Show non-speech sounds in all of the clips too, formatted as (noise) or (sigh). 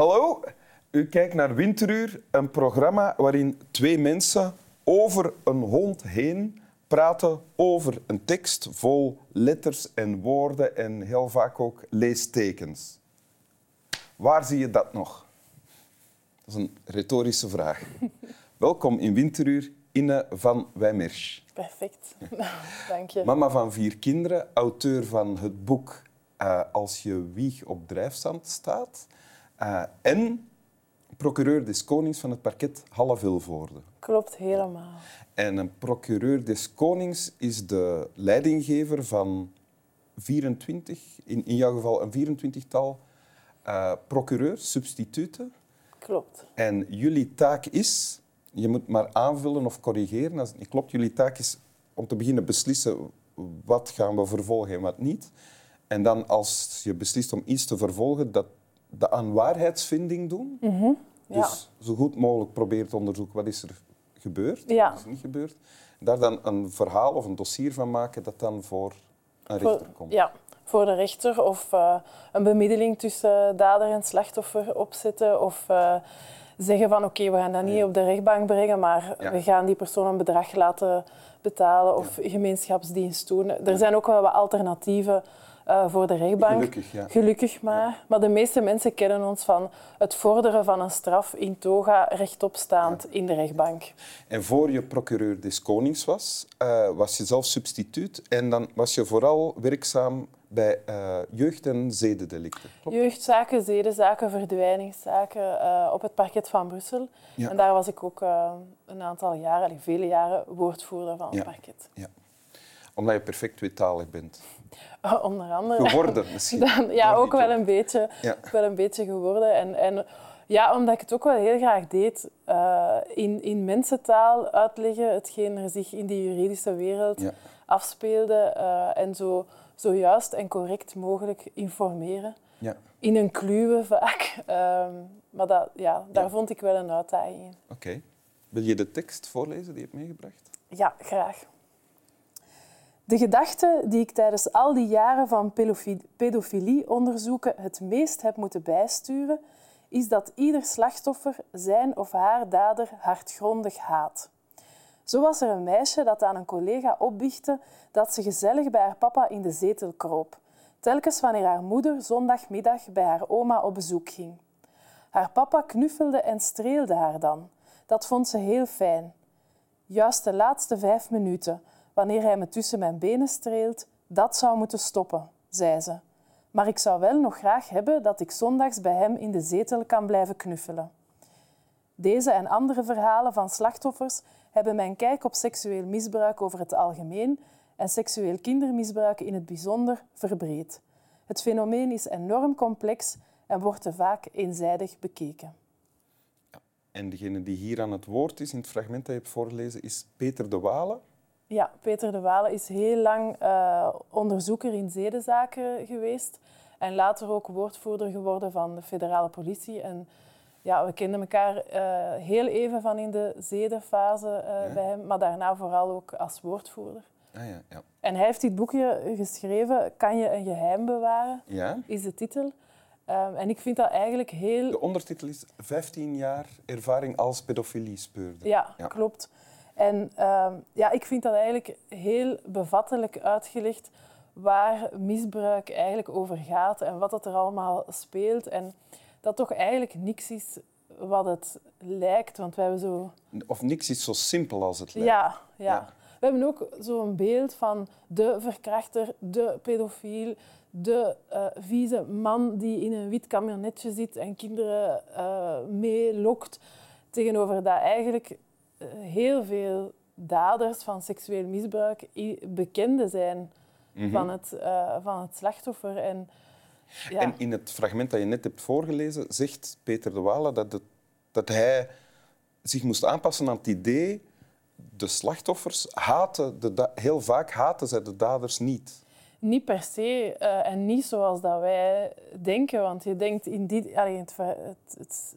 Hallo, u kijkt naar Winteruur, een programma waarin twee mensen over een hond heen praten over een tekst vol letters en woorden en heel vaak ook leestekens. Waar zie je dat nog? Dat is een retorische vraag. (laughs) Welkom in Winteruur, Inne van Wijmersch. Perfect, (laughs) dank je. Mama van vier kinderen, auteur van het boek uh, Als je wieg op drijfstand staat. Uh, en procureur des Konings van het parket Halle Vilvoorde. Klopt, helemaal. En een procureur des Konings is de leidinggever van 24, in, in jouw geval een 24-tal uh, procureurs, substituten. Klopt. En jullie taak is, je moet maar aanvullen of corrigeren als het niet klopt, jullie taak is om te beginnen beslissen wat gaan we vervolgen en wat niet. En dan als je beslist om iets te vervolgen, dat de aan waarheidsvinding doen. Mm -hmm. Dus zo goed mogelijk proberen te onderzoeken wat is er gebeurd, ja. wat is er niet gebeurd. Daar dan een verhaal of een dossier van maken dat dan voor een rechter komt. Ja, voor de rechter of uh, een bemiddeling tussen dader en slachtoffer opzetten of uh, zeggen van oké, okay, we gaan dat niet ja. op de rechtbank brengen, maar ja. we gaan die persoon een bedrag laten betalen of ja. gemeenschapsdienst doen. Er zijn ook wel wat alternatieven uh, voor de rechtbank. Gelukkig, ja. Gelukkig maar. Maar de meeste mensen kennen ons van het vorderen van een straf in toga rechtopstaand in de rechtbank. En voor je procureur des Konings was, uh, was je zelf substituut en dan was je vooral werkzaam bij uh, jeugd- en zedendelicten. Klopt? Jeugdzaken, zedenzaken, verdwijningszaken op het parket van Brussel. Ja. En daar was ik ook een aantal jaren, vele jaren, woordvoerder van het ja. parket. Ja. Omdat je perfect tweetalig bent. Uh, onder andere. Geworden misschien. (laughs) Dan, ja, ook wel een, beetje, ja. wel een beetje geworden. En, en ja, omdat ik het ook wel heel graag deed. Uh, in, in mensentaal uitleggen hetgeen er zich in die juridische wereld ja. afspeelde. Uh, en zo, zo juist en correct mogelijk informeren. Ja. In een kluwe vaak. Um, (laughs) maar dat, ja, daar vond ik wel een uitdaging in. Oké. Okay. Wil je de tekst voorlezen die je hebt meegebracht? Ja, graag. De gedachte die ik tijdens al die jaren van pedofilieonderzoeken het meest heb moeten bijsturen, is dat ieder slachtoffer zijn of haar dader hardgrondig haat. Zo was er een meisje dat aan een collega opbiechtte dat ze gezellig bij haar papa in de zetel kroop, telkens wanneer haar moeder zondagmiddag bij haar oma op bezoek ging. Haar papa knuffelde en streelde haar dan. Dat vond ze heel fijn. Juist de laatste vijf minuten, wanneer hij me tussen mijn benen streelt, dat zou moeten stoppen, zei ze. Maar ik zou wel nog graag hebben dat ik zondags bij hem in de zetel kan blijven knuffelen. Deze en andere verhalen van slachtoffers hebben mijn kijk op seksueel misbruik over het algemeen en seksueel kindermisbruik in het bijzonder verbreed. Het fenomeen is enorm complex en wordt te vaak eenzijdig bekeken. En degene die hier aan het woord is in het fragment dat je hebt voorgelezen is Peter de Walen. Ja, Peter de Walen is heel lang uh, onderzoeker in zedenzaken geweest en later ook woordvoerder geworden van de federale politie. En ja, we kenden elkaar uh, heel even van in de zedenfase uh, ja. bij hem, maar daarna vooral ook als woordvoerder. Ah, ja, ja. En hij heeft dit boekje geschreven, Kan je een geheim bewaren, ja? is de titel. Um, en ik vind dat eigenlijk heel... De ondertitel is 15 jaar ervaring als pedofilie-speurder. Ja, ja, klopt. En um, ja, ik vind dat eigenlijk heel bevattelijk uitgelegd waar misbruik eigenlijk over gaat en wat het er allemaal speelt. En dat toch eigenlijk niks is wat het lijkt, want we hebben zo... Of niks is zo simpel als het lijkt. Ja, ja. ja. We hebben ook zo'n beeld van de verkrachter, de pedofiel, de uh, vieze man die in een wit camionetje zit en kinderen uh, meelokt. Tegenover dat eigenlijk heel veel daders van seksueel misbruik bekenden zijn mm -hmm. van, het, van het slachtoffer. En, ja. en in het fragment dat je net hebt voorgelezen, zegt Peter de Walen dat, het, dat hij zich moest aanpassen aan het idee de slachtoffers haten, de heel vaak haten zij de daders niet. Niet per se uh, en niet zoals dat wij denken. Want je denkt in die, allee, het, het, het,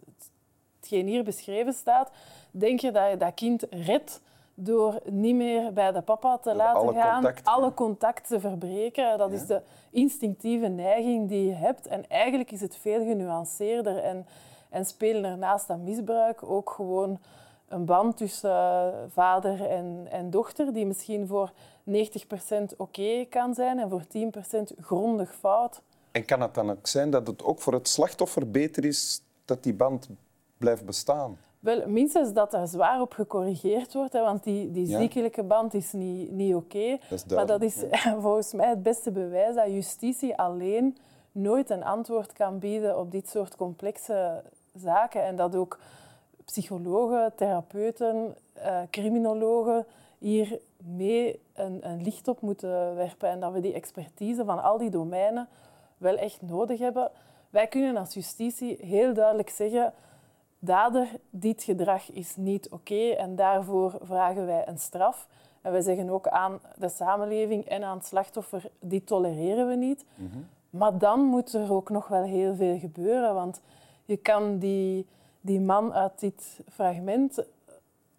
hetgeen hier beschreven staat, denk je dat je dat kind redt door niet meer bij de papa te laten alle gaan, alle ja. contact te verbreken. Dat ja. is de instinctieve neiging die je hebt. En eigenlijk is het veel genuanceerder. En En spelen er naast dat misbruik ook gewoon een band tussen eh, vader en, en dochter, die misschien voor 90% oké kan zijn en voor 10% grondig fout. En kan het dan ook zijn dat het ook voor het slachtoffer beter is dat die band blijft bestaan? Wel, minstens dat er zwaar op gecorrigeerd wordt, hè, want die, die Ja. ziekelijke band is niet, niet oké. Maar dat is (laughs) volgens mij het beste bewijs dat justitie alleen nooit een antwoord kan bieden op dit soort complexe zaken. En dat ook psychologen, therapeuten, eh, criminologen hier mee een, een licht op moeten werpen. En dat we die expertise van al die domeinen wel echt nodig hebben. Wij kunnen als justitie heel duidelijk zeggen dader, dit gedrag is niet oké en daarvoor vragen wij een straf. En wij zeggen ook aan de samenleving en aan het slachtoffer, dit tolereren we niet. Maar dan moet er ook nog wel heel veel gebeuren, want je kan die, die man uit dit fragment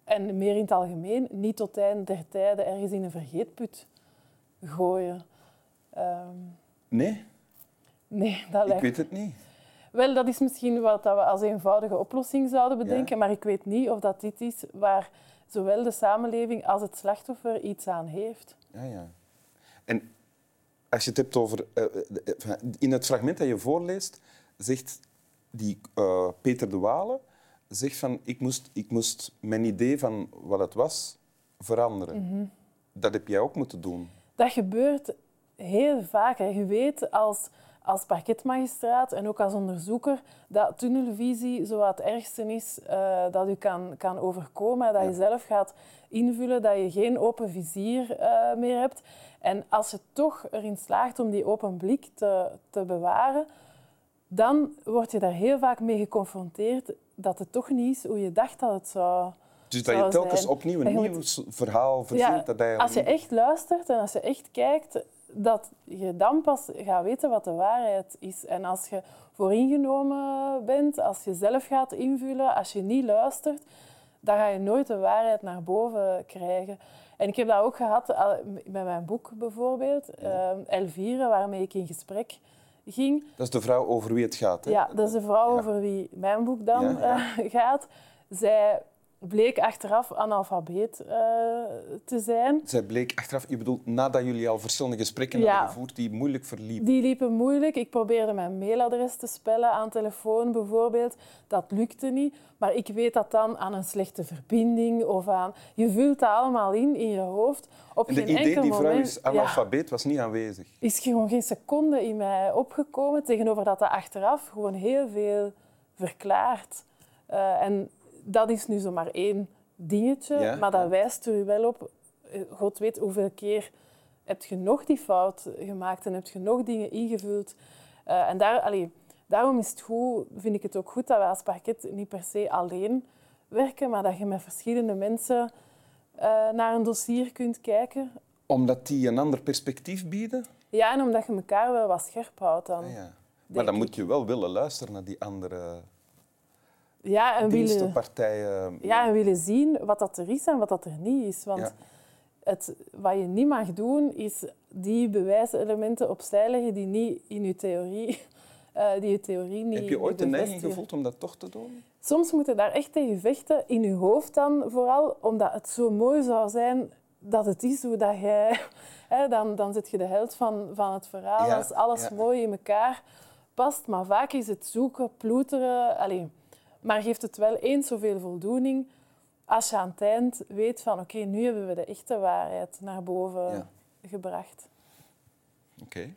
en meer in het algemeen niet tot het einde der tijden ergens in een vergeetput gooien. Ehm, Nee, nee, dat ik lijkt weet het niet. Wel, dat is misschien wat dat we als eenvoudige oplossing zouden bedenken, maar ik weet niet of dat dit is waar zowel de samenleving als het slachtoffer iets aan heeft. Ja, ja. En als je het hebt over... eh, eh, in het fragment dat je voorleest, zegt die eh, Peter de Wale zegt van ik moest, ik moest mijn idee van wat het was veranderen. Mhm. Dat heb jij ook moeten doen. Dat gebeurt heel vaak. Hè. Je weet als, als parketmagistraat en ook als onderzoeker dat tunnelvisie zo wat het ergste is eh, dat u kan, kan overkomen. Dat je zelf gaat invullen, dat je geen open vizier eh, meer hebt. En als je toch erin slaagt om die open blik te, te bewaren, dan word je daar heel vaak mee geconfronteerd dat het toch niet is hoe je dacht dat het zou Dus dat je telkens zijn. opnieuw En een je nieuw verhaal verzint. dat eigenlijk als je echt luistert en als je echt kijkt, dat je dan pas gaat weten wat de waarheid is. En als je vooringenomen bent, als je zelf gaat invullen, als je niet luistert, dan ga je nooit de waarheid naar boven krijgen. En ik heb dat ook gehad eh, met mijn boek bijvoorbeeld, eh, Elvire, waarmee ik in gesprek ging. Dat is de vrouw over wie het gaat. Hè? Ja, dat is de vrouw Ja. over wie mijn boek dan Ja, ja. eh, gaat. Zij bleek achteraf analfabeet eh, te zijn. Zij bleek achteraf, je bedoelt nadat jullie al verschillende gesprekken Ja. hadden gevoerd die moeilijk verliepen. Die liepen moeilijk. Ik probeerde mijn mailadres te spellen aan telefoon bijvoorbeeld. Dat lukte niet. Maar ik weet dat dan aan een slechte verbinding of aan... Je vult dat allemaal in, in je hoofd. Op En de geen idee, enkel die vrouw moment is ja, analfabeet, was niet aanwezig. is gewoon geen seconde in mij opgekomen. Tegenover dat dat achteraf gewoon heel veel verklaart. Eh, en dat is nu zomaar één dingetje. Ja, maar dat wijst er wel op. Eh, God weet hoeveel keer heb je nog die fout gemaakt en heb je nog dingen ingevuld. Eh, en daar, allee, daarom is het goed, vind ik het ook goed dat we als parket niet per se alleen werken, maar dat je met verschillende mensen eh, naar een dossier kunt kijken. Omdat die een ander perspectief bieden? Ja, en omdat je elkaar wel wat scherp houdt dan. Ah, ja. Maar dan ik. moet je wel willen luisteren naar die andere Ja, en willen, dienstenpartijen. ja, en willen zien wat dat er is en wat dat er niet is. Want Ja. het, wat je niet mag doen, is die bewijselementen opzij leggen die niet in je theorie, (laughs) eh, die je theorie niet Heb je ooit de neiging gevoeld om dat toch te doen? Soms moet je daar echt tegen vechten, in je hoofd dan vooral, omdat het zo mooi zou zijn dat het is hoe dat jij... (laughs) Hè, dan, dan zit je de held van, van het verhaal, Ja, als alles ja. mooi in elkaar past. Maar vaak is het zoeken, ploeteren... Allee, maar geeft het wel eens zoveel voldoening als je aan het eind weet van oké, nu hebben we de echte waarheid naar boven Ja. gebracht. Oké. (laughs)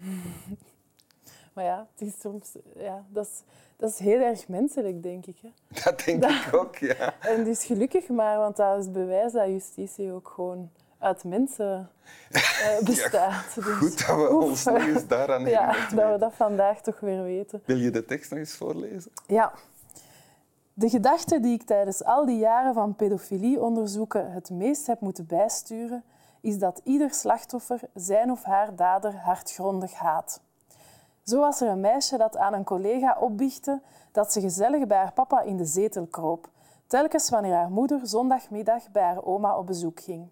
Maar ja, het is soms, ja dat, is, dat is heel erg menselijk, denk ik. Hè. (laughs) Dat denk ik ook, ja. (laughs) En dus gelukkig maar, want dat is het bewijs dat justitie ook gewoon uit mensen eh, bestaat. Dus, Goed dat we ons nog eens daaraan Ja, dat we dat vandaag toch weer weten. Wil je de tekst nog eens voorlezen? Ja. De gedachte die ik tijdens al die jaren van pedofilieonderzoeken het meest heb moeten bijsturen, is dat ieder slachtoffer zijn of haar dader hardgrondig haat. Zo was er een meisje dat aan een collega opbiechtte dat ze gezellig bij haar papa in de zetel kroop, telkens wanneer haar moeder zondagmiddag bij haar oma op bezoek ging.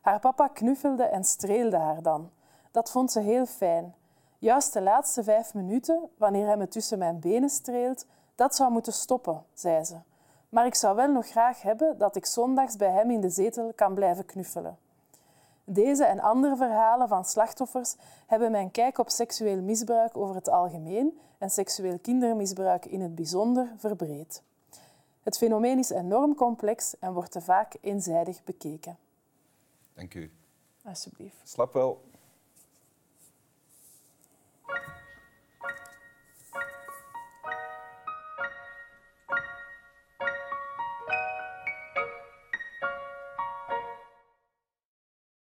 Haar papa knuffelde en streelde haar dan. Dat vond ze heel fijn. Juist de laatste vijf minuten, wanneer hij me tussen mijn benen streelt, Dat zou moeten stoppen, zei ze. Maar ik zou wel nog graag hebben dat ik zondags bij hem in de zetel kan blijven knuffelen. Deze en andere verhalen van slachtoffers hebben mijn kijk op seksueel misbruik over het algemeen en seksueel kindermisbruik in het bijzonder verbreed. Het fenomeen is enorm complex en wordt te vaak eenzijdig bekeken. Dank u. Alsjeblieft. Slap wel.